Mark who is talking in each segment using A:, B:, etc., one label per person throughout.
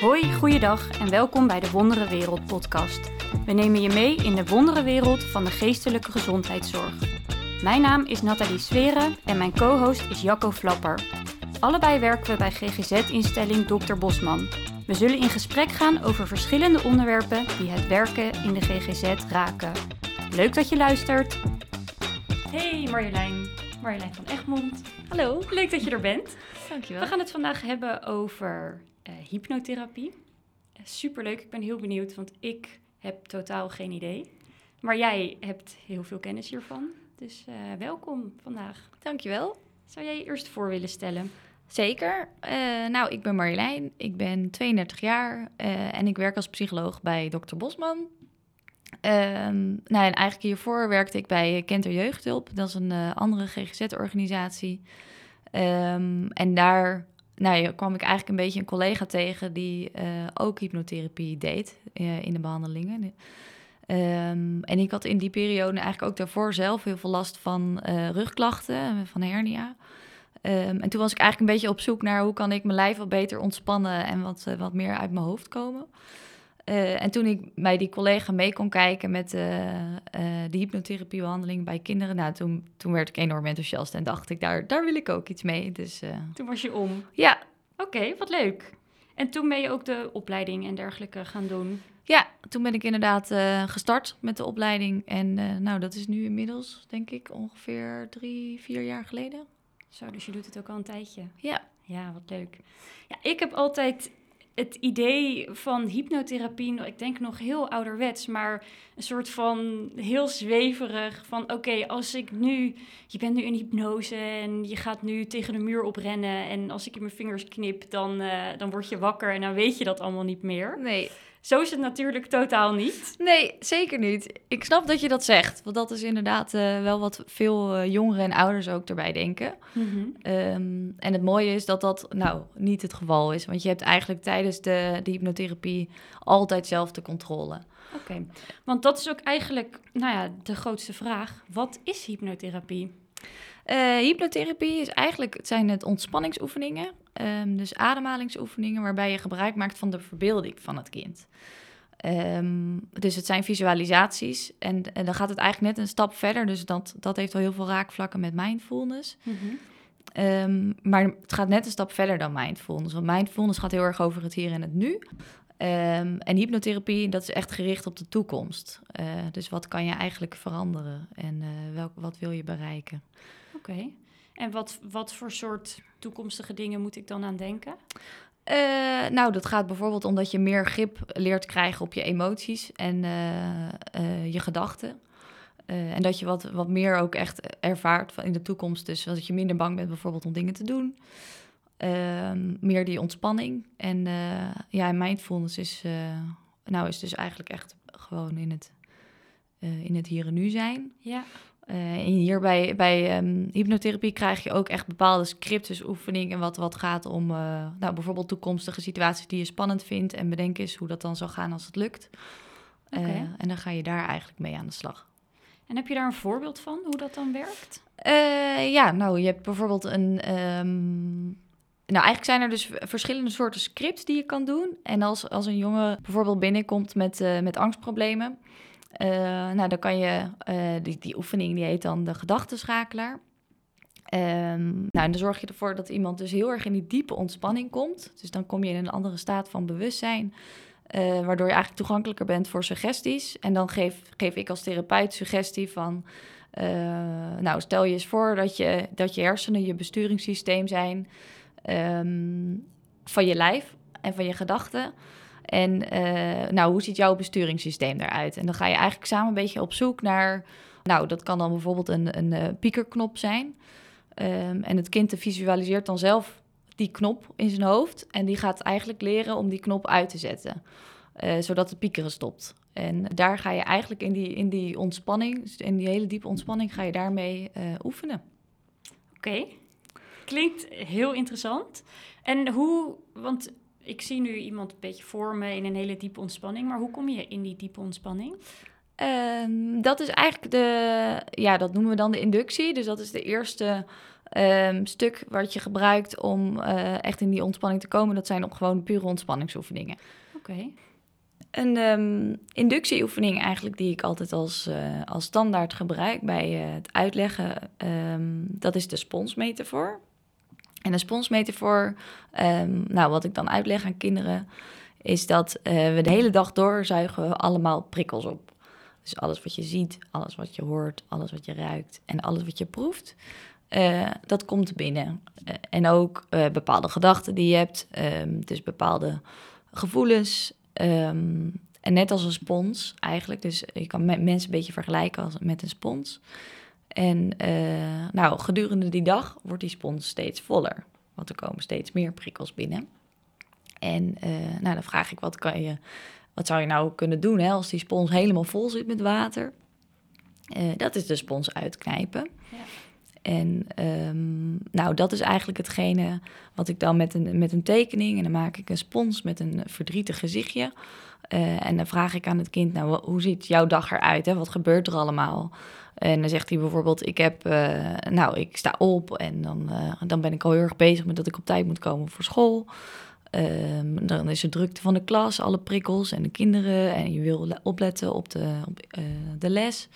A: Hoi, goeiedag en welkom bij de Wondere Wereld podcast. We nemen je mee in de wondere wereld van de geestelijke gezondheidszorg. Mijn naam is Nathalie Sweren en mijn co-host is Jacco Flapper. Allebei werken we bij GGZ-instelling Dr. Bosman. We zullen in gesprek gaan over verschillende onderwerpen die het werken in de GGZ raken. Leuk dat je luistert. Hey Marjolein, Marjolein van Egmond.
B: Hallo.
A: Leuk dat je er bent.
B: Dankjewel.
A: We gaan het vandaag hebben over hypnotherapie. Uh, superleuk, ik ben heel benieuwd, want ik heb totaal geen idee. Maar jij hebt heel veel kennis hiervan. Dus uh, welkom vandaag.
B: Dankjewel.
A: Zou jij je eerst voor willen stellen?
B: Zeker. nou, ik ben Marjolein. Ik ben 32 jaar en ik werk als psycholoog bij Dr. Bosman. Um, nou, en eigenlijk hiervoor werkte ik bij Kenter Jeugdhulp. Dat is een andere GGZ-organisatie. Um, en daar nou, kwam ik eigenlijk een beetje een collega tegen die uh, ook hypnotherapie deed uh, in de behandelingen. Um, en ik had in die periode eigenlijk ook daarvoor zelf heel veel last van uh, rugklachten, van hernia. Um, en toen was ik eigenlijk een beetje op zoek naar hoe kan ik mijn lijf wat beter ontspannen en wat, wat meer uit mijn hoofd komen. Uh, en toen ik bij die collega mee kon kijken met uh, uh, de hypnotherapiebehandeling bij kinderen, nou, toen, toen werd ik enorm enthousiast en dacht ik, daar, daar wil ik ook iets mee. Dus,
A: toen was je om?
B: Ja.
A: Oké, okay, wat leuk. En toen ben je ook de opleiding en dergelijke gaan doen?
B: Ja, toen ben ik inderdaad gestart met de opleiding. En nou, dat is nu inmiddels, denk ik, ongeveer drie, vier jaar geleden.
A: Zo, dus je doet het ook al een tijdje?
B: Ja.
A: Ja, wat leuk. Ja, ik heb altijd het idee van hypnotherapie, ik denk nog heel ouderwets, maar een soort van heel zweverig. Van oké, als ik nu, je bent nu in hypnose en je gaat nu tegen de muur oprennen. En als ik in mijn vingers knip, dan, uh, dan word je wakker en dan weet je dat allemaal niet meer.
B: Nee.
A: Zo is het natuurlijk totaal niet.
B: Nee, zeker niet. Ik snap dat je dat zegt. Want dat is inderdaad uh, wel wat veel uh, jongeren en ouders ook erbij denken. Mm -hmm. um, en het mooie is dat dat nou niet het geval is. Want je hebt eigenlijk tijdens de, de hypnotherapie altijd zelf de controle.
A: Oké, okay. want dat is ook eigenlijk nou ja, de grootste vraag. Wat is hypnotherapie?
B: Uh, hypnotherapie is eigenlijk, het zijn het ontspanningsoefeningen. Um, dus ademhalingsoefeningen waarbij je gebruik maakt van de verbeelding van het kind. Um, dus het zijn visualisaties en, en, dan gaat het eigenlijk net een stap verder. Dus dat, dat heeft al heel veel raakvlakken met mindfulness. Mm -hmm. um, maar het gaat net een stap verder dan mindfulness. Want mindfulness gaat heel erg over het hier en het nu. Um, en hypnotherapie, dat is echt gericht op de toekomst. Uh, dus wat kan je eigenlijk veranderen en uh, welk, wat wil je bereiken?
A: Oké. Okay. En wat, wat voor soort toekomstige dingen moet ik dan aan denken?
B: Uh, nou, dat gaat bijvoorbeeld omdat je meer grip leert krijgen op je emoties en je gedachten. en dat je wat, wat meer ook echt ervaart in de toekomst. Dus dat je minder bang bent bijvoorbeeld om dingen te doen. Uh, meer die ontspanning. En uh, ja, mindfulness is, nou, is dus eigenlijk echt gewoon in het, in het hier en nu zijn.
A: Ja.
B: En hier bij, bij um, hypnotherapie krijg je ook echt bepaalde scriptus oefeningen... wat, wat gaat om nou, bijvoorbeeld toekomstige situaties die je spannend vindt... en bedenken eens hoe dat dan zou gaan als het lukt. Okay. en dan ga je daar eigenlijk mee aan de slag.
A: En heb je daar een voorbeeld van, hoe dat dan werkt?
B: ja, nou, je hebt bijvoorbeeld een... Um, nou, eigenlijk zijn er dus verschillende soorten scripts die je kan doen. En als, als een jongen bijvoorbeeld binnenkomt met, uh, met angstproblemen, uh, nou, dan kan je, uh, die, die oefening die heet dan de gedachtenschakelaar. Um, nou, en dan zorg je ervoor dat iemand dus heel erg in die diepe ontspanning komt. Dus dan kom je in een andere staat van bewustzijn, waardoor je eigenlijk toegankelijker bent voor suggesties. En dan geef, geef ik als therapeut suggestie van, nou, stel je eens voor dat je, dat je hersenen je besturingssysteem zijn um, van je lijf en van je gedachten. En uh, nou, hoe ziet jouw besturingssysteem eruit? En dan ga je eigenlijk samen een beetje op zoek naar... Nou, dat kan dan bijvoorbeeld een, een uh, piekerknop zijn. Um, en het kind visualiseert dan zelf die knop in zijn hoofd. En die gaat eigenlijk leren om die knop uit te zetten. Uh, zodat het piekeren stopt. En daar ga je eigenlijk in die, in die ontspanning, in die hele diepe ontspanning, ga je daarmee oefenen.
A: Oké. Klinkt heel interessant. En hoe, want ik zie nu iemand een beetje voor me in een hele diepe ontspanning, maar hoe kom je in die diepe ontspanning?
B: Um, dat is eigenlijk de, ja, dat noemen we dan de inductie. Dus dat is de eerste Ehm, stuk wat je gebruikt om eh, echt in die ontspanning te komen, dat zijn op gewoon pure ontspanningsoefeningen.
A: Oké.
B: Een ehm, inductieoefening eigenlijk die ik altijd als, eh, als standaard gebruik bij eh, het uitleggen, ehm, dat is de sponsmetafoor. En de sponsmetafoor, um, nou wat ik dan uitleg aan kinderen, is dat we de hele dag door zuigen allemaal prikkels op. Dus alles wat je ziet, alles wat je hoort, alles wat je ruikt en alles wat je proeft, uh, dat komt binnen. Uh, en ook bepaalde gedachten die je hebt, um, dus bepaalde gevoelens. Um, en net als een spons eigenlijk, dus je kan mensen een beetje vergelijken als, met een spons. En nou, gedurende die dag wordt die spons steeds voller, want er komen steeds meer prikkels binnen. En nou, dan vraag ik, wat, kan je, wat zou je nou kunnen doen hè, als die spons helemaal vol zit met water? dat is de spons uitknijpen. Ja. En um, nou, dat is eigenlijk hetgene wat ik dan met een, met een tekening... en dan maak ik een spons met een verdrietig gezichtje... Uh, en dan vraag ik aan het kind, nou, hoe ziet jouw dag eruit? Hè? Wat gebeurt er allemaal? En dan zegt hij bijvoorbeeld, ik heb, uh, nou, ik sta op en dan, uh, dan ben ik al heel erg bezig met dat ik op tijd moet komen voor school. Um, dan is er drukte van de klas, alle prikkels en de kinderen en je wil opletten op de, op, de les.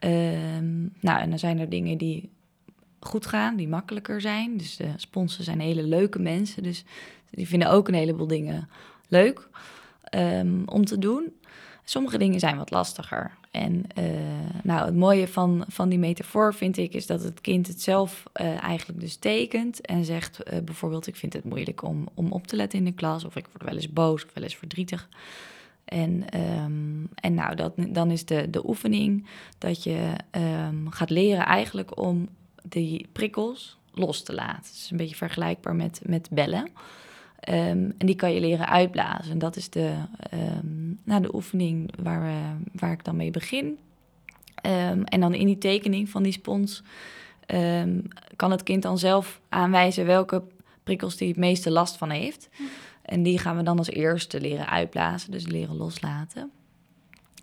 B: Um, nou, en dan zijn er dingen die goed gaan, die makkelijker zijn. Dus de sponsoren zijn hele leuke mensen. Dus die vinden ook een heleboel dingen leuk um, om te doen. Sommige dingen zijn wat lastiger. En uh, nou, het mooie van, van die metafoor vind ik is dat het kind het zelf uh, eigenlijk dus tekent en zegt uh, bijvoorbeeld: Ik vind het moeilijk om, om op te letten in de klas, of ik word wel eens boos of wel eens verdrietig. En, um, en nou, dat, dan is de, de oefening dat je um, gaat leren eigenlijk om die prikkels los te laten. Het is een beetje vergelijkbaar met, met bellen. Um, en die kan je leren uitblazen. En dat is de, um, nou, de oefening waar, we, waar ik dan mee begin. Um, en dan in die tekening van die spons kan het kind dan zelf aanwijzen welke prikkels die het meeste last van heeft. En die gaan we dan als eerste leren uitblazen, dus leren loslaten.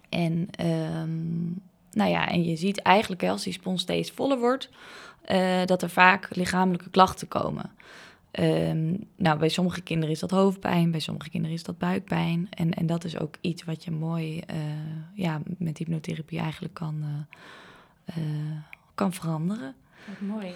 B: En, nou ja, en je ziet eigenlijk als die spons steeds voller wordt, uh, dat er vaak lichamelijke klachten komen. Um, nou, bij sommige kinderen is dat hoofdpijn, bij sommige kinderen is dat buikpijn. En, en dat is ook iets wat je mooi uh, ja, met hypnotherapie eigenlijk kan, uh, kan veranderen.
A: Wat mooi.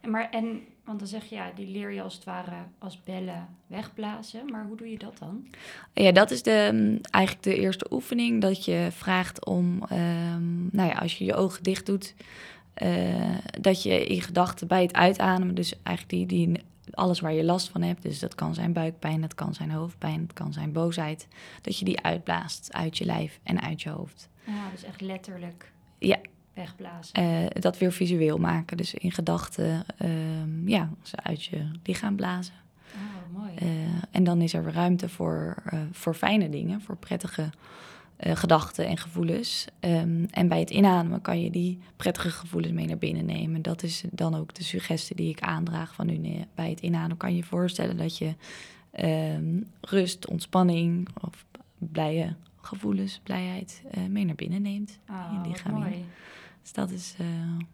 A: En, maar, en, want dan zeg je, ja, die leer je als het ware als bellen wegblazen. Maar hoe doe je dat dan?
B: Ja, dat is de, mm, eigenlijk de eerste oefening. Dat je vraagt om, um, nou ja, als je je ogen dicht doet, dat je in gedachten bij het uitademen, dus eigenlijk die, die, alles waar je last van hebt, dus dat kan zijn buikpijn, dat kan zijn hoofdpijn, dat kan zijn boosheid, dat je die uitblaast uit je lijf en uit je hoofd.
A: Ja, dus echt letterlijk
B: ja.
A: wegblazen.
B: Uh, dat weer visueel maken, dus in gedachten, uh, ja, ze uit je lichaam blazen.
A: Oh, mooi.
B: Uh, en dan is er ruimte voor, voor fijne dingen, voor prettige uh, gedachten en gevoelens. Um, en bij het inademen kan je die prettige gevoelens mee naar binnen nemen. Dat is dan ook de suggestie die ik aandraag van nu. Bij het inademen kan je je voorstellen dat je um, rust, ontspanning of blije gevoelens, blijheid uh, mee naar binnen neemt.
A: Oh,
B: in lichaam.
A: mooi.
B: Dus dat is, uh,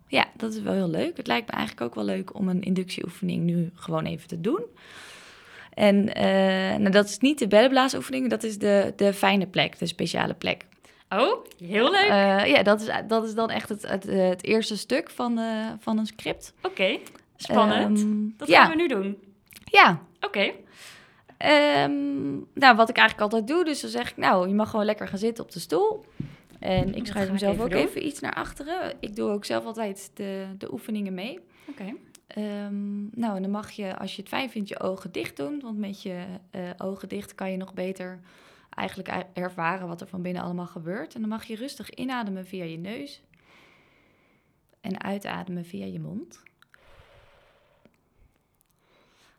B: ja, dat is wel heel leuk. Het lijkt me eigenlijk ook wel leuk om een inductieoefening nu gewoon even te doen. En uh, nou, dat is niet de bellenblaasoefening, dat is de, de fijne plek, de speciale plek.
A: Oh, heel leuk.
B: Uh, ja, dat is, dat is dan echt het, het, het eerste stuk van, uh, van een script.
A: Oké, okay. spannend. Um, dat
B: ja.
A: gaan we nu doen.
B: Ja.
A: Oké. Okay.
B: Um, nou, wat ik eigenlijk altijd doe, dus dan zeg ik, nou, je mag gewoon lekker gaan zitten op de stoel. En ik schrijf mezelf even ook doen. even iets naar achteren. Ik doe ook zelf altijd de, de oefeningen mee.
A: Oké. Okay.
B: Um, nou, dan mag je, als je het fijn vindt, je ogen dicht doen. Want met je uh, ogen dicht kan je nog beter eigenlijk ervaren wat er van binnen allemaal gebeurt. En dan mag je rustig inademen via je neus. En uitademen via je mond.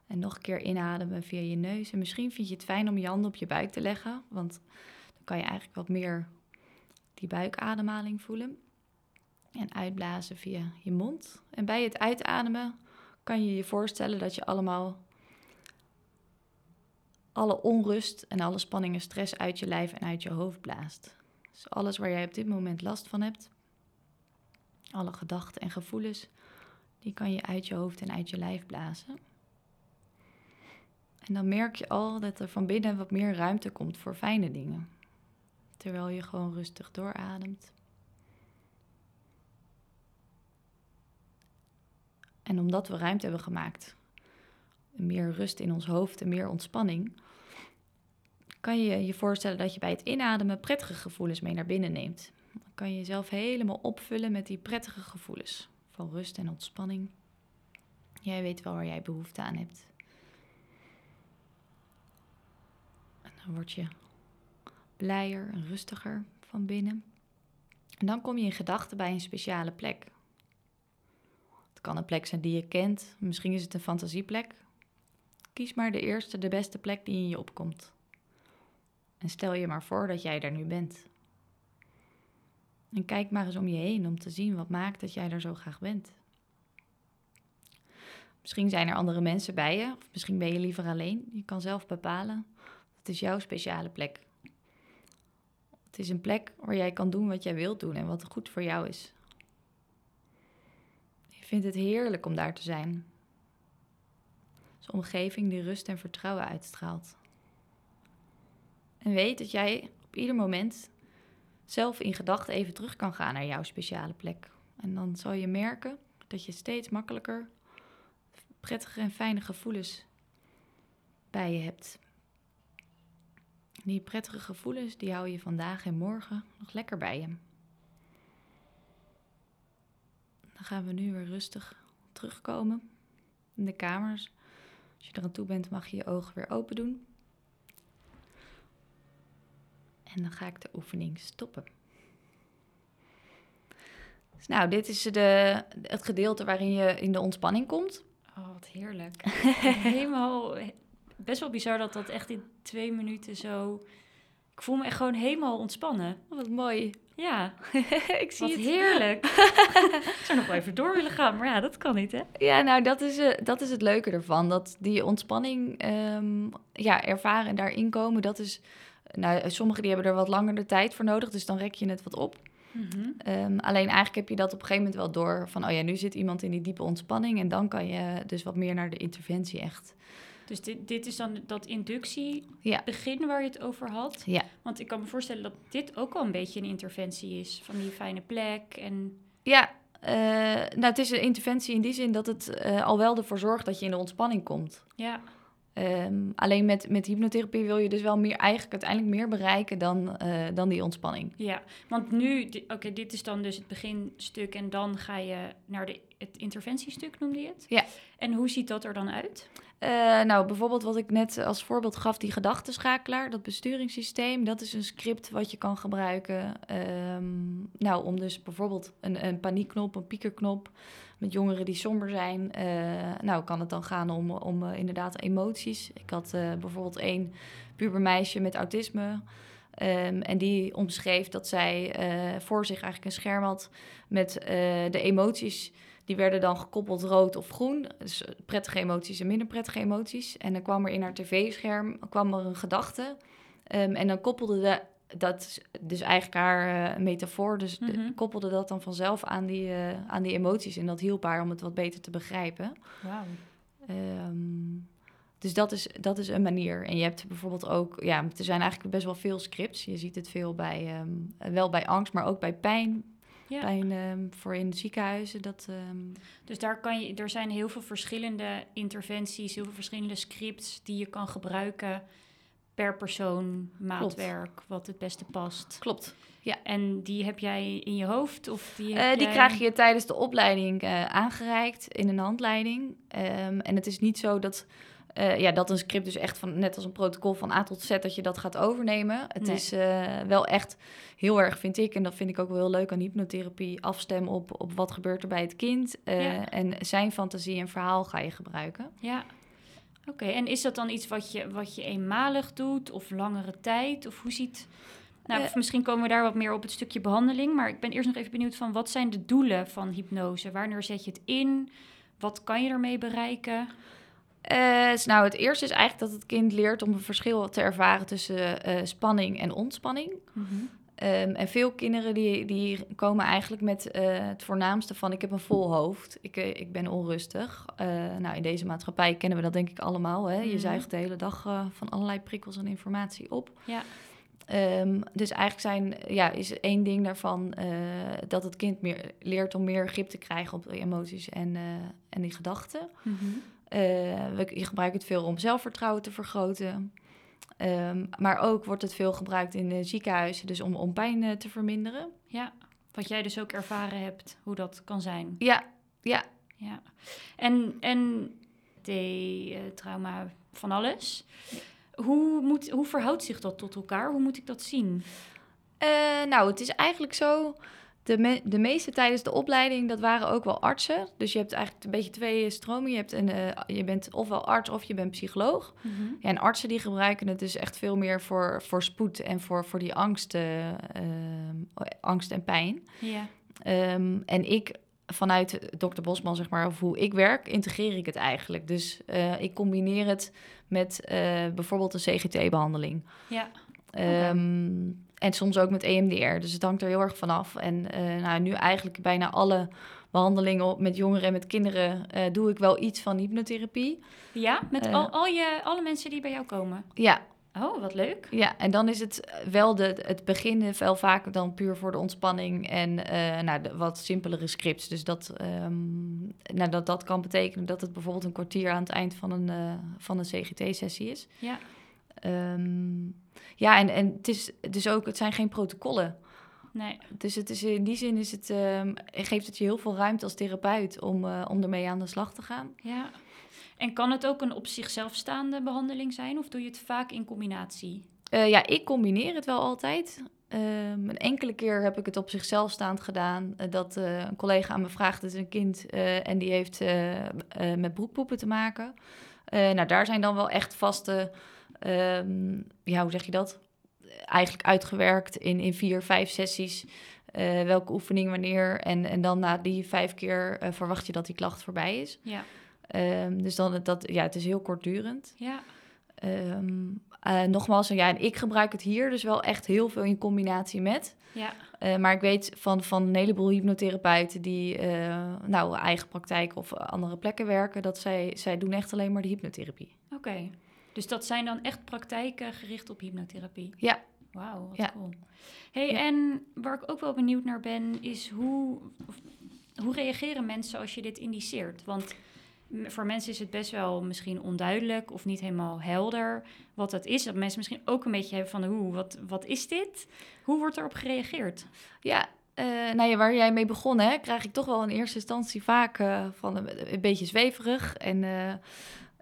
B: En nog een keer inademen via je neus. En misschien vind je het fijn om je handen op je buik te leggen. Want dan kan je eigenlijk wat meer die buikademhaling voelen. En uitblazen via je mond. En bij het uitademen kan je je voorstellen dat je allemaal alle onrust en alle spanning en stress uit je lijf en uit je hoofd blaast. Dus alles waar jij op dit moment last van hebt, alle gedachten en gevoelens, Die kan je uit je hoofd en uit je lijf blazen. En dan merk je al dat er van binnen wat meer ruimte komt voor fijne dingen. Terwijl je gewoon rustig doorademt. En omdat we ruimte hebben gemaakt, meer rust in ons hoofd en meer ontspanning, kan je je voorstellen dat je bij het inademen prettige gevoelens mee naar binnen neemt. Dan kan je jezelf helemaal opvullen met die prettige gevoelens van rust en ontspanning. Jij weet wel waar jij behoefte aan hebt. En dan word je blijer en rustiger van binnen. En dan kom je in gedachten bij een speciale plek. Kan een plek zijn die je kent, misschien is het een fantasieplek. Kies maar de eerste, de beste plek die in je opkomt. En stel je maar voor dat jij daar nu bent. En kijk maar eens om je heen om te zien wat maakt dat jij er zo graag bent. Misschien zijn er andere mensen bij je, of misschien ben je liever alleen. Je kan zelf bepalen. Het is jouw speciale plek. Het is een plek waar jij kan doen wat jij wilt doen en wat goed voor jou is. Vindt het heerlijk om daar te zijn. Een omgeving die rust en vertrouwen uitstraalt. En weet dat jij op ieder moment zelf in gedachten even terug kan gaan naar jouw speciale plek. En dan zal je merken dat je steeds makkelijker prettige en fijne gevoelens bij je hebt. Die prettige gevoelens, die hou je vandaag en morgen nog lekker bij je. Dan gaan we nu weer rustig terugkomen in de kamers. Als je er aan toe bent, mag je je ogen weer open doen. En dan ga ik de oefening stoppen. Dus nou, dit is de, het gedeelte waarin je in de ontspanning komt.
A: Oh, wat heerlijk. helemaal, best wel bizar dat dat echt in twee minuten zo... Ik voel me echt gewoon helemaal ontspannen.
B: Oh, wat mooi.
A: Ja,
B: ik zie
A: wat
B: het.
A: heerlijk. ik zou nog wel even door willen gaan, maar ja, dat kan niet, hè?
B: Ja, nou, dat is, eh, dat is het leuke ervan. Dat die ontspanning ehm, ja, ervaren en daarin komen, dat is... Nou, sommigen die hebben er wat langer de tijd voor nodig, dus dan rek je het wat op.
A: Mhm.
B: Ehm, alleen eigenlijk heb je dat op een gegeven moment wel door van, oh ja, nu zit iemand in die diepe ontspanning en dan kan je dus wat meer naar de interventie echt.
A: Dus dit, dit is dan dat inductie
B: Ja.
A: begin waar je het over had.
B: Ja,
A: Want ik kan me voorstellen dat dit ook al een beetje een interventie is. Van die fijne plek en...
B: ja eh, nou het is een interventie in die zin dat het eh, al wel ervoor zorgt dat je in de ontspanning komt.
A: Ja,
B: Ehm, alleen met, met hypnotherapie wil je dus wel meer, eigenlijk uiteindelijk meer bereiken dan, eh, dan die ontspanning.
A: ja. Want nu, oké, dit is dan dus het beginstuk en dan ga je naar de, het interventiestuk, noemde je het?
B: Ja.
A: En hoe ziet dat er dan uit?
B: Eh, nou, bijvoorbeeld wat ik net als voorbeeld gaf, die gedachtenschakelaar, dat besturingssysteem, dat is een script wat je kan gebruiken. ehm, nou, om dus bijvoorbeeld een, een paniekknop, een piekerknop, met jongeren die somber zijn. eh, nou, kan het dan gaan om, om eh, inderdaad emoties. Ik had bijvoorbeeld één pubermeisje met autisme. ehm, en die omschreef dat zij voor zich eigenlijk een scherm had met de emoties die werden dan gekoppeld rood of groen. Dus eh, prettige emoties en minder prettige emoties. En dan kwam er in haar tv-scherm kwam er een gedachte. Ehm, en dan koppelde de, dat dus eigenlijk haar eh, metafoor. Dus de-
A: Mhm.
B: koppelde dat dan vanzelf aan die, eh, aan die emoties. En dat hielp haar om het wat beter te begrijpen.
A: Wauw.
B: Ehm, dus dat is, dat is een manier. En je hebt bijvoorbeeld ook, ja, er zijn eigenlijk best wel veel scripts. Je ziet het veel bij, ehm, wel bij angst, maar ook bij pijn.
A: Ja.
B: Pijn ehm, voor in ziekenhuizen. Dat, ehm,
A: Dus daar kan je, er zijn heel veel verschillende interventies, heel veel verschillende scripts die je kan gebruiken per persoon, maatwerk, wat het beste past.
B: klopt.
A: En die heb jij in je hoofd? Of die,
B: Eh, die
A: jij-
B: krijg je tijdens de opleiding eh, aangereikt in een handleiding. Ehm, en het is niet zo dat, eh, ja, dat een script dus echt van, net als een protocol van A tot Z, dat je dat gaat overnemen. Het
A: Nee.
B: is eh, wel echt heel erg, vind ik, en dat vind ik ook wel heel leuk aan hypnotherapie, afstemmen op, op wat gebeurt er bij het kind. eh,
A: Ja.
B: En zijn fantasie en verhaal ga je gebruiken.
A: Ja. Oké, en is dat dan iets wat je, wat je eenmalig doet of langere tijd? Of hoe ziet... Nou, of misschien komen we daar wat meer op het stukje behandeling. Maar ik ben eerst nog even benieuwd van wat zijn de doelen van hypnose? Wanneer zet je het in? Wat kan je ermee bereiken?
B: Eh, dus nou, het eerste is eigenlijk dat het kind leert om een verschil te ervaren tussen eh, spanning en ontspanning. Ehm, en veel kinderen die, die komen eigenlijk met eh, het voornaamste van... ik heb een vol hoofd, ik, ik ben onrustig. Nou, in deze maatschappij kennen we dat denk ik allemaal. Hè? Je
A: Mhm.
B: zuigt de hele dag van allerlei prikkels en informatie op.
A: Ja.
B: Ehm, dus eigenlijk zijn, ja, is één ding daarvan dat het kind meer leert om meer grip te krijgen op de emoties en, en die gedachten.
A: Mhm.
B: We, je gebruikt het veel om zelfvertrouwen te vergroten. Ehm, maar ook wordt het veel gebruikt in ziekenhuizen, dus om, om pijn eh, te verminderen.
A: Ja, wat jij dus ook ervaren hebt, hoe dat kan zijn.
B: Ja, ja.
A: Ja. En, en de eh, trauma van alles. Hoe, moet, hoe verhoudt zich dat tot elkaar? Hoe moet ik dat zien?
B: Eh, nou, het is eigenlijk zo. De, me- de meeste tijdens de opleiding, dat waren ook wel artsen. Dus je hebt eigenlijk een beetje twee stromen. Je, hebt een, eh, je bent ofwel arts of je bent psycholoog. Ja, en artsen die gebruiken het dus echt veel meer voor, voor spoed en voor, voor die angst, eh, ehm, angst en pijn.
A: Ja.
B: Ehm, en ik, vanuit dokter Bosman, zeg maar, of hoe ik werk, integreer ik het eigenlijk. Dus eh, ik combineer het met eh, bijvoorbeeld een CGT-behandeling.
A: Ja.
B: Ehm, En soms ook met EMDR. Dus het hangt er heel erg vanaf. En eh, nou, nu eigenlijk bijna alle behandelingen op- met jongeren en met kinderen eh, doe ik wel iets van hypnotherapie.
A: Ja, met
B: Eh.
A: al, al je, alle mensen die bij jou komen.
B: Ja,
A: Oh, wat leuk.
B: Ja, en dan is het wel de, het begin wel vaak dan puur voor de ontspanning en eh, nou, de wat simpelere scripts. Dus dat, ehm, nou, dat, dat kan betekenen dat het bijvoorbeeld een kwartier aan het eind van een, van een CGT-sessie is.
A: Ja.
B: Ehm, ja, en, en het, is, is ook, het zijn geen protocollen.
A: Nee.
B: Dus het is, in die zin is het, ehm, geeft het je heel veel ruimte als therapeut om, eh, om ermee aan de slag te gaan.
A: Ja. En kan het ook een op zichzelf staande behandeling zijn? Of doe je het vaak in combinatie?
B: Eh, ja, ik combineer het wel altijd. Ehm, een enkele keer heb ik het op zichzelf staand gedaan. eh, dat een collega aan me vraagt, het is een kind en die heeft met broekpoepen te maken. Nou, daar zijn dan wel echt vaste, ehm, ja, hoe zeg je dat? Eigenlijk uitgewerkt in, in vier, vijf sessies. eh, welke oefening wanneer. En, en dan na die vijf keer eh, verwacht je dat die klacht voorbij is.
A: Ja.
B: Ehm, dus dan, dat, ja, het is heel kortdurend.
A: Ja.
B: Eh, nogmaals, ja, en ik gebruik het hier dus wel echt heel veel in combinatie met.
A: Ja.
B: Maar ik weet van, van een heleboel hypnotherapeuten die nou eigen praktijk of andere plekken werken, dat zij, zij doen echt alleen maar de hypnotherapie.
A: Oké. Dus dat zijn dan echt praktijken gericht op hypnotherapie?
B: Ja.
A: Wauw, wat
B: Ja.
A: cool. Hey,
B: Ja.
A: en waar ik ook wel benieuwd naar ben, is hoe, hoe reageren mensen als je dit indiceert? Want voor mensen is het best wel misschien onduidelijk of niet helemaal helder wat dat is. Dat mensen misschien ook een beetje hebben van, hoe, wat, wat is dit? Hoe wordt erop gereageerd?
B: Ja, eh, nou ja, waar jij mee begon, hè, krijg ik toch wel in eerste instantie vaak eh, van een, een beetje zweverig. En, eh,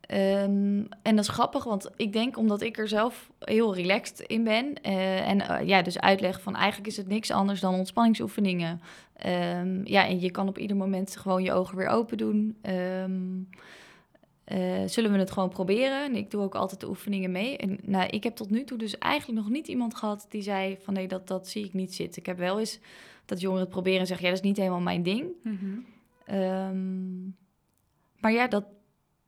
B: ehm, en dat is grappig, want ik denk omdat ik er zelf heel relaxed in ben. eh, en eh, ja, dus uitleg van eigenlijk is het niks anders dan ontspanningsoefeningen. Ehm, ja, en je kan op ieder moment gewoon je ogen weer open doen. Ehm, eh, zullen we het gewoon proberen? En ik doe ook altijd de oefeningen mee. En nou, ik heb tot nu toe dus eigenlijk nog niet iemand gehad die zei van nee, dat, dat zie ik niet zitten. Ik heb wel eens dat jongeren het proberen en zeggen, ja, dat is niet helemaal mijn ding. Ehm, maar ja, dat,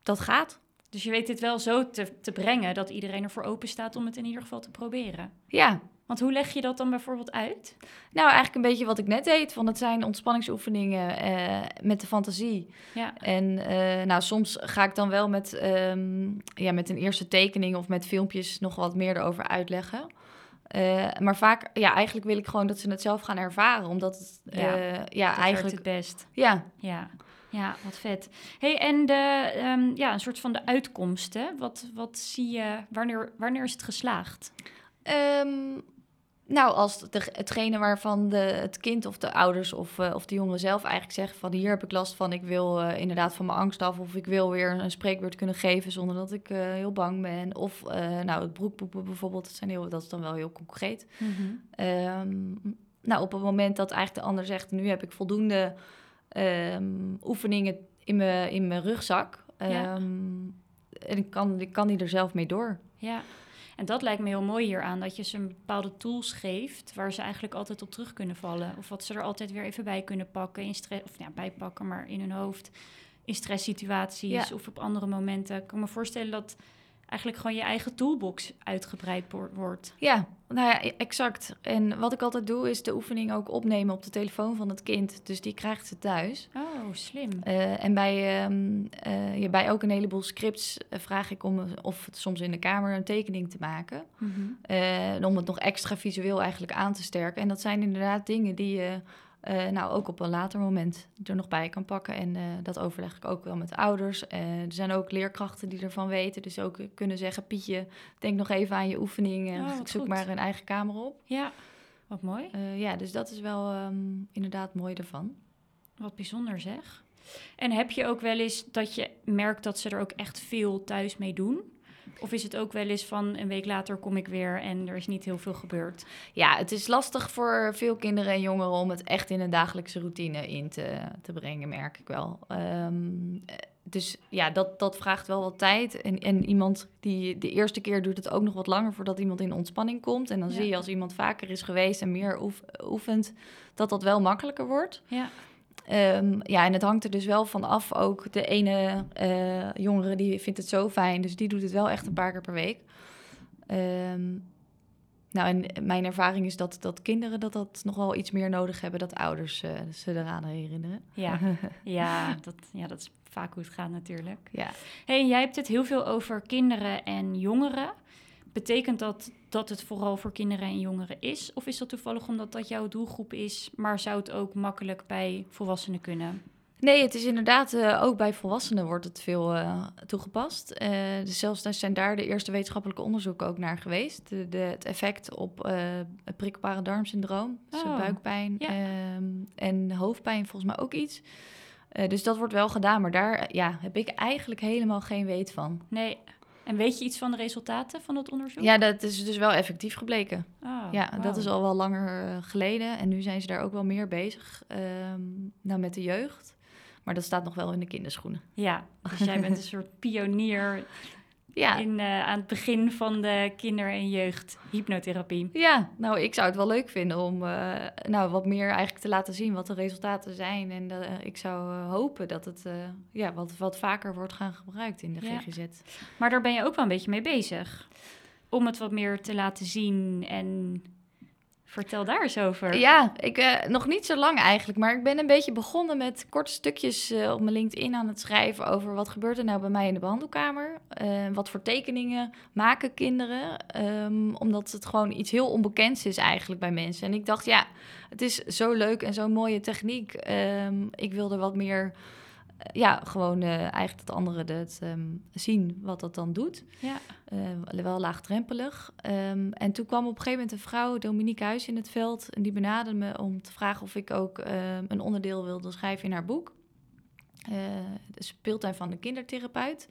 B: dat gaat.
A: Dus je weet dit wel zo te, te brengen dat iedereen ervoor open staat om het in ieder geval te proberen.
B: Ja,
A: Want hoe leg je dat dan bijvoorbeeld uit?
B: nou eigenlijk een beetje wat ik net deed. Van het zijn ontspanningsoefeningen eh, met de fantasie.
A: Ja.
B: En eh, nou, soms ga ik dan wel met, ehm, ja, met een eerste tekening of met filmpjes nog wat meer erover uitleggen. Eh, maar vaak, ja, eigenlijk wil ik gewoon dat ze het zelf gaan ervaren. Omdat het,
A: Ja,
B: eigenlijk,
A: het best.
B: ja,
A: Ja, ja wat vet. hey, en de, ehm, ja, een soort van de uitkomsten. Wat, wat zie je, wanneer, wanneer is het geslaagd?
B: Ehm, nou, als de, hetgene waarvan de, het kind of de ouders of, eh, of de jongen zelf eigenlijk zeggen van hier heb ik last van, ik wil eh, inderdaad van mijn angst af of ik wil weer een spreekbeurt kunnen geven zonder dat ik eh, heel bang ben. Of nou, het broekpoepen bijvoorbeeld, dat, zijn heel, dat is dan wel heel concreet. Ehm, nou, op het moment dat eigenlijk de ander zegt, nu heb ik voldoende ehm, oefeningen in mijn, in mijn rugzak.
A: Ja.
B: Ehm, en ik kan, ik kan die er zelf mee door.
A: Ja, en dat lijkt me heel mooi hieraan, dat je ze een bepaalde tools geeft waar ze eigenlijk altijd op terug kunnen vallen. Of wat ze er altijd weer even bij kunnen pakken, in stress, of ja, bijpakken, maar in hun hoofd, in stresssituaties
B: Ja.
A: of op andere momenten. Ik kan me voorstellen dat eigenlijk gewoon je eigen toolbox uitgebreid wo- wordt.
B: Ja, nou ja, exact. En wat ik altijd doe, is de oefening ook opnemen op de telefoon van het kind. Dus die krijgt ze thuis.
A: Oh, slim.
B: Eh, en bij, ja, bij ook een heleboel scripts eh, vraag ik om, of het soms in de kamer een tekening te maken.
A: Mhm.
B: Om het nog extra visueel eigenlijk aan te sterken. En dat zijn inderdaad dingen die je eh, nou ook op een later moment er nog bij kan pakken. En eh, dat overleg ik ook wel met ouders. Eh, er zijn ook leerkrachten die ervan weten. Dus ook kunnen zeggen, Pietje, denk nog even aan je oefening. en
A: Oh,
B: zoek
A: goed.
B: maar een eigen kamer op.
A: Ja, wat mooi.
B: Ja, dus dat is wel ehm, inderdaad mooi ervan.
A: Wat bijzonder zeg. En heb je ook wel eens dat je merkt dat ze er ook echt veel thuis mee doen? Of is het ook wel eens van een week later kom ik weer en er is niet heel veel gebeurd?
B: Ja, het is lastig voor veel kinderen en jongeren om het echt in een dagelijkse routine in te, te brengen, merk ik wel. Ehm, eh, dus ja, dat, dat vraagt wel wat tijd. En, en iemand die de eerste keer doet het ook nog wat langer voordat iemand in ontspanning komt. En dan
A: Ja.
B: zie je als iemand vaker is geweest en meer oef- oefent, dat dat wel makkelijker wordt.
A: Ja,
B: Ehm, ja, en het hangt er dus wel van af. Ook de ene eh, jongere die vindt het zo fijn, dus die doet het wel echt een paar keer per week. Ehm, nou, en mijn ervaring is dat, dat kinderen dat, dat nog wel iets meer nodig hebben, dat ouders eh, ze eraan herinneren.
A: ja. ja, dat, ja, dat is vaak hoe het gaat natuurlijk.
B: Ja.
A: hey, jij hebt het heel veel over kinderen en jongeren. Betekent dat dat het vooral voor kinderen en jongeren is? Of is dat toevallig omdat dat jouw doelgroep is, maar zou het ook makkelijk bij volwassenen kunnen?
B: Nee, het is inderdaad, eh, ook bij volwassenen wordt het veel eh, toegepast. Eh, dus zelfs daar zijn daar de eerste wetenschappelijke onderzoeken ook naar geweest. De, de, het effect op het prikkelbare darmsyndroom, dus
A: Oh,
B: buikpijn
A: ja.
B: ehm, en hoofdpijn volgens mij ook iets. Dus dat wordt wel gedaan, maar daar ja, heb ik eigenlijk helemaal geen weet van.
A: Nee. En weet je iets van de resultaten van dat onderzoek?
B: Ja, dat is dus wel effectief gebleken.
A: Oh,
B: ja, dat is al wel langer eh, geleden. En nu zijn ze daar ook wel meer bezig ehm, nou, met de jeugd. Maar dat staat nog wel in de kinderschoenen.
A: Ja, dus jij bent een soort pionier
B: Ja,
A: in, eh, aan het begin van de kinder- en jeugd hypnotherapie.
B: Ja, nou, ik zou het wel leuk vinden om eh, nou, wat meer eigenlijk te laten zien wat de resultaten zijn. En eh, ik zou hopen dat het ja, wat, wat vaker wordt gaan gebruikt in de
A: Ja.
B: GGZ.
A: Maar daar ben je ook wel een beetje mee bezig. Om het wat meer te laten zien en vertel daar eens over.
B: Ja, ik, eh, nog niet zo lang eigenlijk, maar ik ben een beetje begonnen met korte stukjes eh, op mijn LinkedIn aan het schrijven over wat gebeurt er nou bij mij in de behandelkamer. Eh, wat voor tekeningen maken kinderen, Ehm, omdat het gewoon iets heel onbekends is eigenlijk bij mensen. En ik dacht, ja, het is zo leuk en zo'n mooie techniek. Ehm, ik wil er wat meer, ja, gewoon eh, eigenlijk dat anderen het ehm, zien wat dat dan doet.
A: Ja.
B: Eh, wel laagdrempelig. Ehm, en toen kwam op een gegeven moment een vrouw, Dominique Huis, in het veld. En die benaderde me om te vragen of ik ook ehm, een onderdeel wilde schrijven in haar boek. Eh, de speeltuin van de kindertherapeut.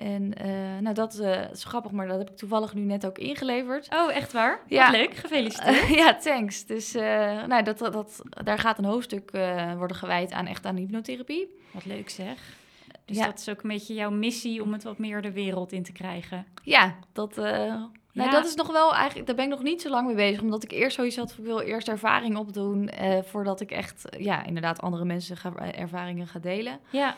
B: En eh, nou, dat eh, is grappig, maar dat heb ik toevallig nu net ook ingeleverd.
A: Oh, echt waar?
B: Ja.
A: Wat leuk, gefeliciteerd.
B: ja, thanks. Dus eh, nou, dat, dat, dat, daar gaat een hoofdstuk worden gewijd aan echt aan hypnotherapie.
A: Wat leuk zeg. Dus
B: Ja.
A: dat is ook een beetje jouw missie om het wat meer de wereld in te krijgen.
B: Ja, dat, nou, dat is nog wel eigenlijk, daar ben ik nog niet zo lang mee bezig. Omdat ik eerst zoiets had, ik wil eerst ervaring opdoen. voordat ik echt, ja, inderdaad andere mensen ga, ervaringen ga delen.
A: Ja.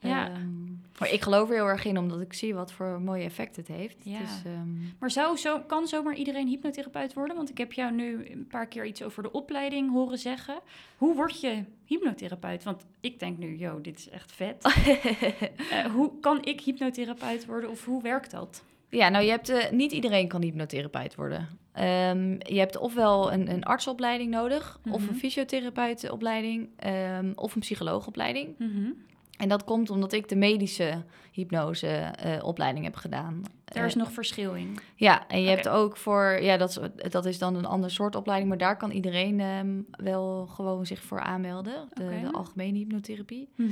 A: Ja.
B: Ehm, maar ik geloof er heel erg in, omdat ik zie wat voor mooie effect het heeft.
A: Ja.
B: Dus, ehm,
A: Maar zou, zo, kan zomaar iedereen hypnotherapeut worden? Want ik heb jou nu een paar keer iets over de opleiding horen zeggen. Hoe word je hypnotherapeut? Want ik denk nu, yo, dit is echt vet. Eh, hoe kan ik hypnotherapeut worden of hoe werkt dat?
B: ja, nou, je hebt, eh, niet iedereen kan hypnotherapeut worden. Ehm, je hebt ofwel een, een artsopleiding nodig, of
A: Mhm.
B: een fysiotherapeutopleiding, ehm, of een psycholoogopleiding.
A: Mhm.
B: En dat komt omdat ik de medische hypnoseopleiding heb gedaan.
A: Daar is
B: Eh,
A: nog verschil in.
B: Ja, en je hebt ook voor, ja, dat is, dat is dan een ander soort opleiding, maar daar kan iedereen ehm, wel gewoon zich voor aanmelden. De, algemene hypnotherapie.
A: Mhm.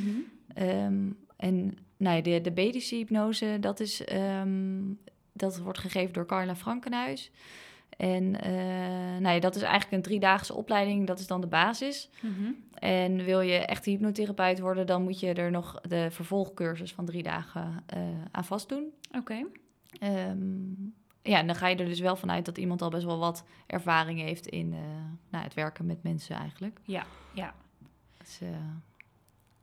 B: Ehm, en nou de, de medische hypnose, dat, is, ehm, dat wordt gegeven door Carla Frankenhuis. En eh, nou ja, dat is eigenlijk een driedaagse opleiding, dat is dan de basis.
A: Mhm.
B: En wil je echt hypnotherapeut worden, dan moet je er nog de vervolgcursus van drie dagen eh, aan vastdoen.
A: Oké.
B: Ehm, ja, en dan ga je er dus wel vanuit dat iemand al best wel wat ervaring heeft in eh, nou, het werken met mensen eigenlijk.
A: Ja, ja.
B: Dus,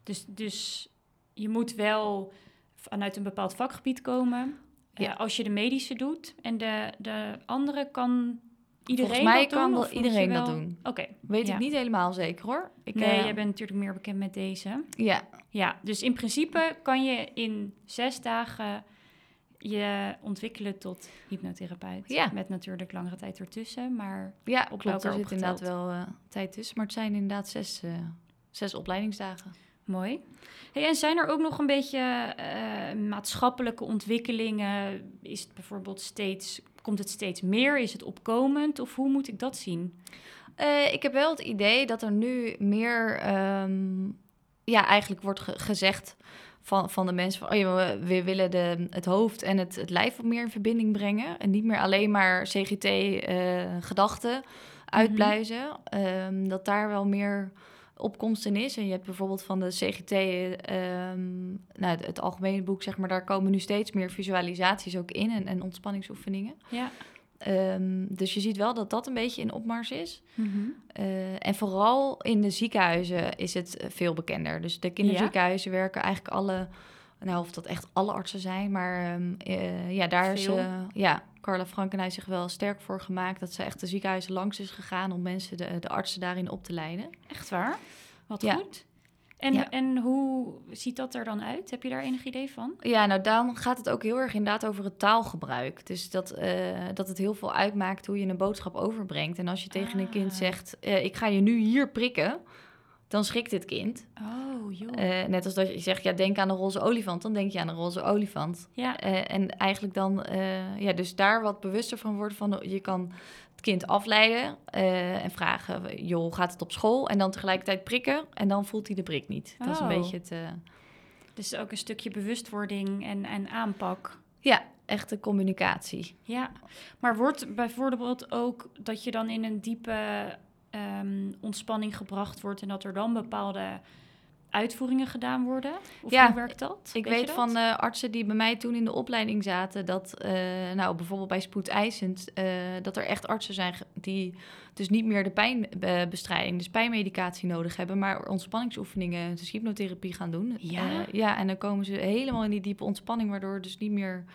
A: Dus, dus je moet wel vanuit een bepaald vakgebied komen.
B: Ja.
A: als je de medische doet. En de, de andere kan iedereen
B: Volgens mij
A: dat doen?
B: kan wel
A: Of moet
B: iedereen dat
A: wel-
B: doen.
A: Oké.
B: Weet
A: Ja.
B: ik niet helemaal zeker hoor. Ik,
A: Nee,
B: eh,
A: jij bent natuurlijk meer bekend met deze.
B: Ja,
A: Ja, dus in principe kan je in zes dagen je ontwikkelen tot hypnotherapeut.
B: Ja.
A: Met natuurlijk langere tijd ertussen, maar
B: ja
A: Op
B: klopt. Er zit inderdaad wel eh, tijd tussen. Maar het zijn inderdaad zes, eh, zes opleidingsdagen.
A: Mooi. Hey, en zijn er ook nog een beetje eh, maatschappelijke ontwikkelingen? Is het bijvoorbeeld steeds, komt het steeds meer? Is het opkomend? Of hoe moet ik dat zien?
B: Eh, ik heb wel het idee dat er nu meer, ehm, ja, eigenlijk wordt ge- gezegd van, van de mensen van, oh ja, we, we willen de, het hoofd en het, het lijf wat meer in verbinding brengen. En niet meer alleen maar CGT-gedachten uitbluizen. Ehm, dat daar wel meer opkomst in is. En je hebt bijvoorbeeld van de CGT, ehm, nou, het, het algemene boek, zeg maar, daar komen nu steeds meer visualisaties ook in en, en ontspanningsoefeningen.
A: Ja.
B: Ehm, dus je ziet wel dat dat een beetje in opmars is. Eh, en vooral in de ziekenhuizen is het eh, veel bekender. Dus de kinderziekenhuizen werken eigenlijk alle, nou of dat echt alle artsen zijn, maar ehm, eh, ja, daar is
A: Veel.
B: ja, Carla Frankenhuis zich wel sterk voor gemaakt dat ze echt de ziekenhuizen langs is gegaan om mensen, de, de artsen daarin op te leiden.
A: Echt waar? Wat
B: Ja.
A: goed. En,
B: Ja.
A: en hoe ziet dat er dan uit? Heb je daar enig idee van?
B: Ja, nou dan gaat het ook heel erg inderdaad over het taalgebruik. Dus dat, eh, dat het heel veel uitmaakt hoe je een boodschap overbrengt. En als je tegen een kind
A: Ah.
B: zegt, eh, ik ga je nu hier prikken, dan schrikt dit kind.
A: Oh, joh.
B: Eh, net als dat je zegt, ja, denk aan een roze olifant, dan denk je aan een roze olifant.
A: ja,
B: Eh, en eigenlijk dan, eh, ja, dus daar wat bewuster van worden van, je kan het kind afleiden en vragen, joh, gaat het op school? En dan tegelijkertijd prikken en dan voelt hij de prik niet. Dat is een
A: Oh.
B: beetje het,
A: dus ook een stukje bewustwording en, en aanpak.
B: ja, echte communicatie.
A: Ja, maar wordt bijvoorbeeld ook dat je dan in een diepe ehm, ontspanning gebracht wordt en dat er dan bepaalde uitvoeringen gedaan worden? Of
B: Ja,
A: hoe werkt dat?
B: Ik
A: Weet je
B: weet
A: dat?
B: van eh, artsen die bij mij toen in de opleiding zaten, dat eh, nou bijvoorbeeld bij spoedeisend, eh, dat er echt artsen zijn die dus niet meer de pijnbestrijding, dus pijnmedicatie nodig hebben, maar ontspanningsoefeningen, dus hypnotherapie gaan doen.
A: Ja?
B: Ja, en dan komen ze helemaal in die diepe ontspanning, waardoor dus niet meer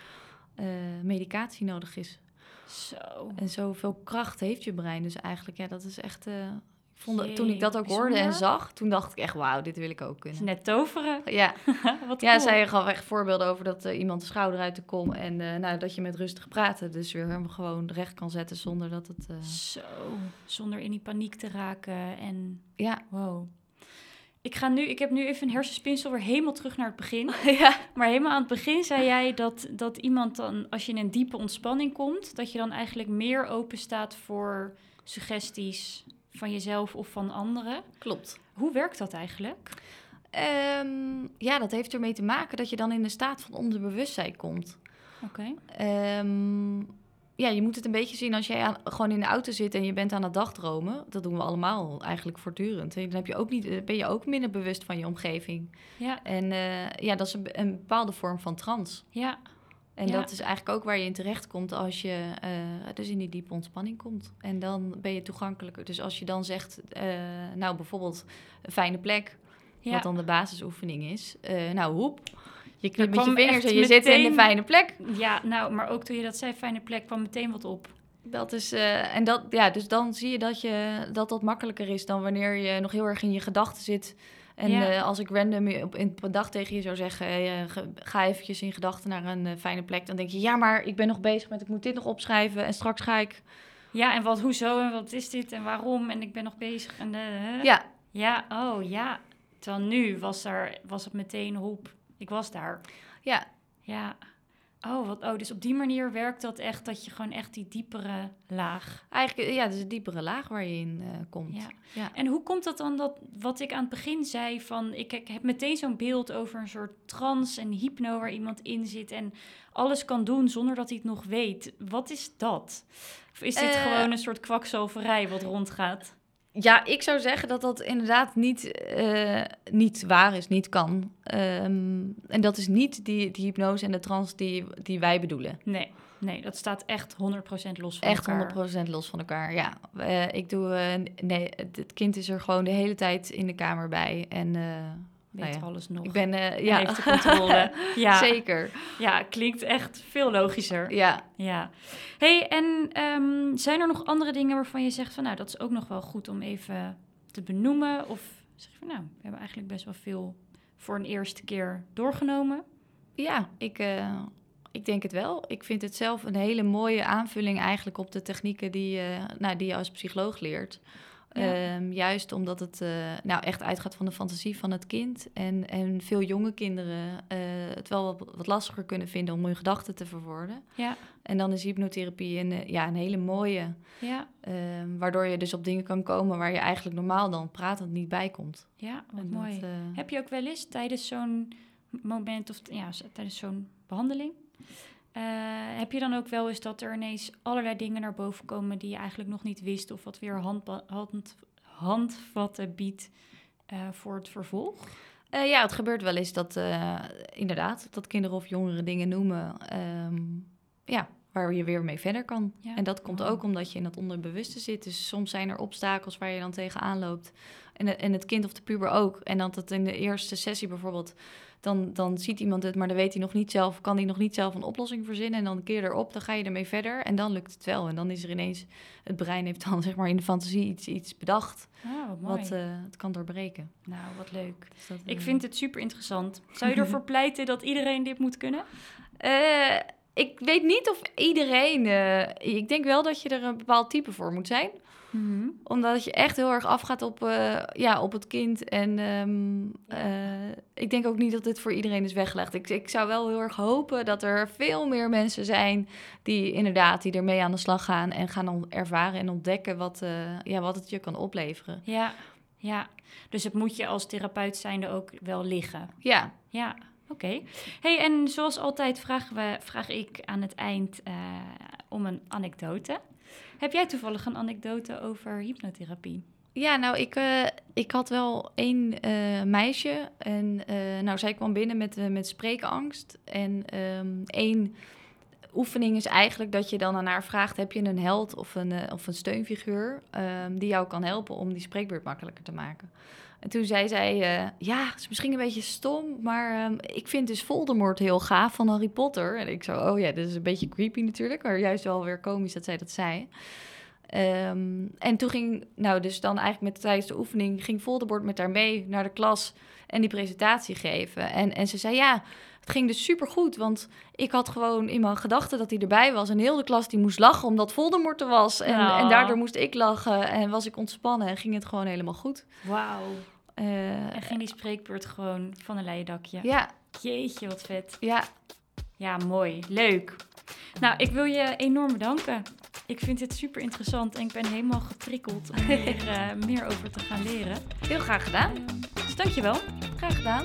B: medicatie nodig is.
A: Zo.
B: En zoveel kracht heeft je brein dus eigenlijk. Ja, dat is echt. eh, ik vond, dat- toen ik dat ook hoorde en zag, toen dacht ik echt, wauw, dit wil ik ook kunnen.
A: net toveren.
B: Ja,
A: Wat
B: ja,
A: cool.
B: zij gaf echt voorbeelden over dat eh, iemand de schouder uit de kom en eh, nou, dat je met rustig praten dus weer hem gewoon recht kan zetten zonder dat het.
A: Zo, zonder in die paniek te raken en
B: ja.
A: wow. Ik, ga nu, ik heb nu even een hersenspinsel weer helemaal terug naar het begin.
B: ja.
A: Maar helemaal aan het begin zei jij dat, dat iemand dan, als je in een diepe ontspanning komt, dat je dan eigenlijk meer open staat voor suggesties van jezelf of van anderen.
B: Klopt.
A: Hoe werkt dat eigenlijk?
B: Ehm, ja, dat heeft ermee te maken dat je dan in een staat van onderbewustzijn komt.
A: Oké.
B: Ehm, ja, je moet het een beetje zien als jij aan, gewoon in de auto zit en je bent aan het dagdromen. Dat doen we allemaal eigenlijk voortdurend. En dan heb je ook niet, eh, ben je ook minder bewust van je omgeving.
A: Ja,
B: En eh, ja, dat is een, een bepaalde vorm van trance.
A: ja,
B: En
A: Ja.
B: dat is eigenlijk ook waar je in terecht komt als je eh, dus in die diepe ontspanning komt. En dan ben je toegankelijker. Dus als je dan zegt, eh, nou bijvoorbeeld een fijne plek,
A: ja.
B: wat dan de basisoefening is. nou, hoep. Je knipt met je vingers en je zit in de fijne plek.
A: Ja, nou, maar ook toen je dat zei, fijne plek, kwam meteen wat op.
B: Dat is, eh, en dat, ja, dus dan zie je dat, je dat dat makkelijker is dan wanneer je nog heel erg in je gedachten zit. En
A: Ja.
B: eh, als ik random je op, in, dag tegen je zou zeggen, hey, eh, ga eventjes in gedachten naar een fijne plek. Dan denk je, ja, maar ik ben nog bezig met, ik moet dit nog opschrijven en straks ga ik.
A: Ja, en wat, hoezo en wat is dit en waarom en ik ben nog bezig en?
B: Ja,
A: Ja, oh ja. Terwijl nu was, er, was het meteen hop, ik was daar.
B: ja,
A: Ja. Oh, wat, oh, dus op die manier werkt dat echt, dat je gewoon echt die diepere laag.
B: eigenlijk, ja, is een diepere laag waar je in eh, komt.
A: Ja.
B: Ja.
A: En hoe komt dat dan dat, wat ik aan het begin zei, van ik, ik heb meteen zo'n beeld over een soort trance en hypno waar iemand in zit en alles kan doen zonder dat hij het nog weet. Wat is dat? Of is dit
B: Eh.
A: gewoon een soort kwakzalverij wat rondgaat?
B: Ja, ik zou zeggen dat dat inderdaad niet, eh, niet waar is, niet kan. Ehm, en dat is niet die, die hypnose en de trance die, die wij bedoelen.
A: Nee, nee, dat staat echt 100% los van
B: Echt
A: elkaar.
B: 100% los van elkaar, ja. Eh, ik doe, eh, nee, het, het kind is er gewoon de hele tijd in de kamer bij. En
A: weet
B: Nou ja,
A: alles nog.
B: Ik ben, eh,
A: En
B: ja,
A: heeft de controle. ja,
B: zeker.
A: ja, klinkt echt veel logischer.
B: Ja,
A: Ja. hey, en ehm, zijn er nog andere dingen waarvan je zegt van... nou, dat is ook nog wel goed om even te benoemen? Of zeg je van, nou, we hebben eigenlijk best wel veel voor een eerste keer doorgenomen?
B: ja ik, eh, ik denk het wel. Ik vind het zelf een hele mooie aanvulling eigenlijk op de technieken die, je- nou, die je als psycholoog leert.
A: Ja.
B: Ehm, juist omdat het eh, nou echt uitgaat van de fantasie van het kind. En, en veel jonge kinderen eh, het wel wat, wat lastiger kunnen vinden om hun gedachten te verwoorden.
A: Ja,
B: En dan is hypnotherapie een, eh, ja, een hele mooie.
A: ja,
B: ehm, waardoor je dus op dingen kan komen waar je eigenlijk normaal dan pratend niet bij komt.
A: ja, wat
B: En
A: mooi.
B: dat,
A: Heb je ook wel eens tijdens zo'n moment of ja, tijdens zo'n behandeling... eh, heb je dan ook wel eens dat er ineens allerlei dingen naar boven komen die je eigenlijk nog niet wist, of wat weer handba- hand, handvatten biedt eh, voor het vervolg?
B: Eh, ja, het gebeurt wel eens dat inderdaad dat kinderen of jongeren dingen noemen. ehm, ja, waar je weer mee verder kan.
A: Ja.
B: En dat komt
A: Oh.
B: ook omdat je in dat onderbewuste zit. Dus soms zijn er obstakels waar je dan tegenaan loopt. En, en het kind of de puber ook. En dat het in de eerste sessie bijvoorbeeld... Dan, dan ziet iemand het, maar dan weet hij nog niet zelf... kan hij nog niet zelf een oplossing verzinnen. En dan een keer erop, dan ga je ermee verder. En dan lukt het wel. En dan is er ineens... Het brein heeft dan zeg maar in de fantasie iets, iets bedacht...
A: Oh, wat
B: wat eh, het kan doorbreken.
A: Nou, wat leuk.
B: Dus dat,
A: Ik
B: eh,
A: vind het super interessant. Zou je ervoor pleiten dat iedereen dit moet kunnen?
B: Eh, ik weet niet of iedereen. ik denk wel dat je er een bepaald type voor moet zijn. Omdat je echt heel erg afgaat op, eh, ja, op het kind. En ehm, eh, ik denk ook niet dat dit voor iedereen is weggelegd. Ik, ik zou wel heel erg hopen dat er veel meer mensen zijn die inderdaad die ermee aan de slag gaan en gaan ervaren en ontdekken wat, eh, ja, wat het je kan opleveren.
A: Ja, ja. Dus het moet je als therapeut zijnde ook wel liggen.
B: Ja,
A: Ja, oké. Hey, en zoals altijd vragen we, vraag ik aan het eind om een anekdote. Heb jij toevallig een anekdote over hypnotherapie?
B: Ja, nou, ik, eh, ik had wel één eh, meisje. En eh, nou, zij kwam binnen met, met spreekangst. En ehm, één oefening is eigenlijk dat je dan aan haar vraagt... heb je een held of een, of een steunfiguur ehm, die jou kan helpen... om die spreekbeurt makkelijker te maken? En toen zei zij, eh, ja, het is misschien een beetje stom... maar ehm, ik vind dus Voldemort heel gaaf van Harry Potter. En ik zo, oh ja, dat is een beetje creepy natuurlijk... maar juist wel weer komisch dat zij dat zei... Ehm, en toen ging, nou dus dan eigenlijk met tijdens de oefening, ging Voldemort met haar mee naar de klas en die presentatie geven. En, en ze zei, ja, het ging dus supergoed, want ik had gewoon in mijn gedachten dat hij erbij was. En heel de klas die moest lachen omdat Voldemort er was. En,
A: Ja.
B: en daardoor moest ik lachen en was ik ontspannen en ging het gewoon helemaal goed.
A: Wauw.
B: Eh,
A: En ging die spreekbeurt gewoon van een leien dakje?
B: ja,
A: Jeetje, wat vet.
B: ja,
A: Ja, mooi. Leuk. Nou, ik wil je enorm bedanken. Ik vind dit super interessant en ik ben helemaal geprikkeld om hier eh, meer over te gaan leren.
B: heel graag gedaan.
A: Dus dankjewel.
B: Graag gedaan.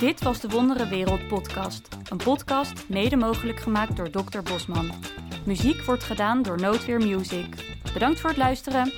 A: Dit was de Wondere Wereld podcast. Een podcast mede mogelijk gemaakt door Dr. Bosman. Muziek wordt gedaan door Noodweer Music. Bedankt voor het luisteren.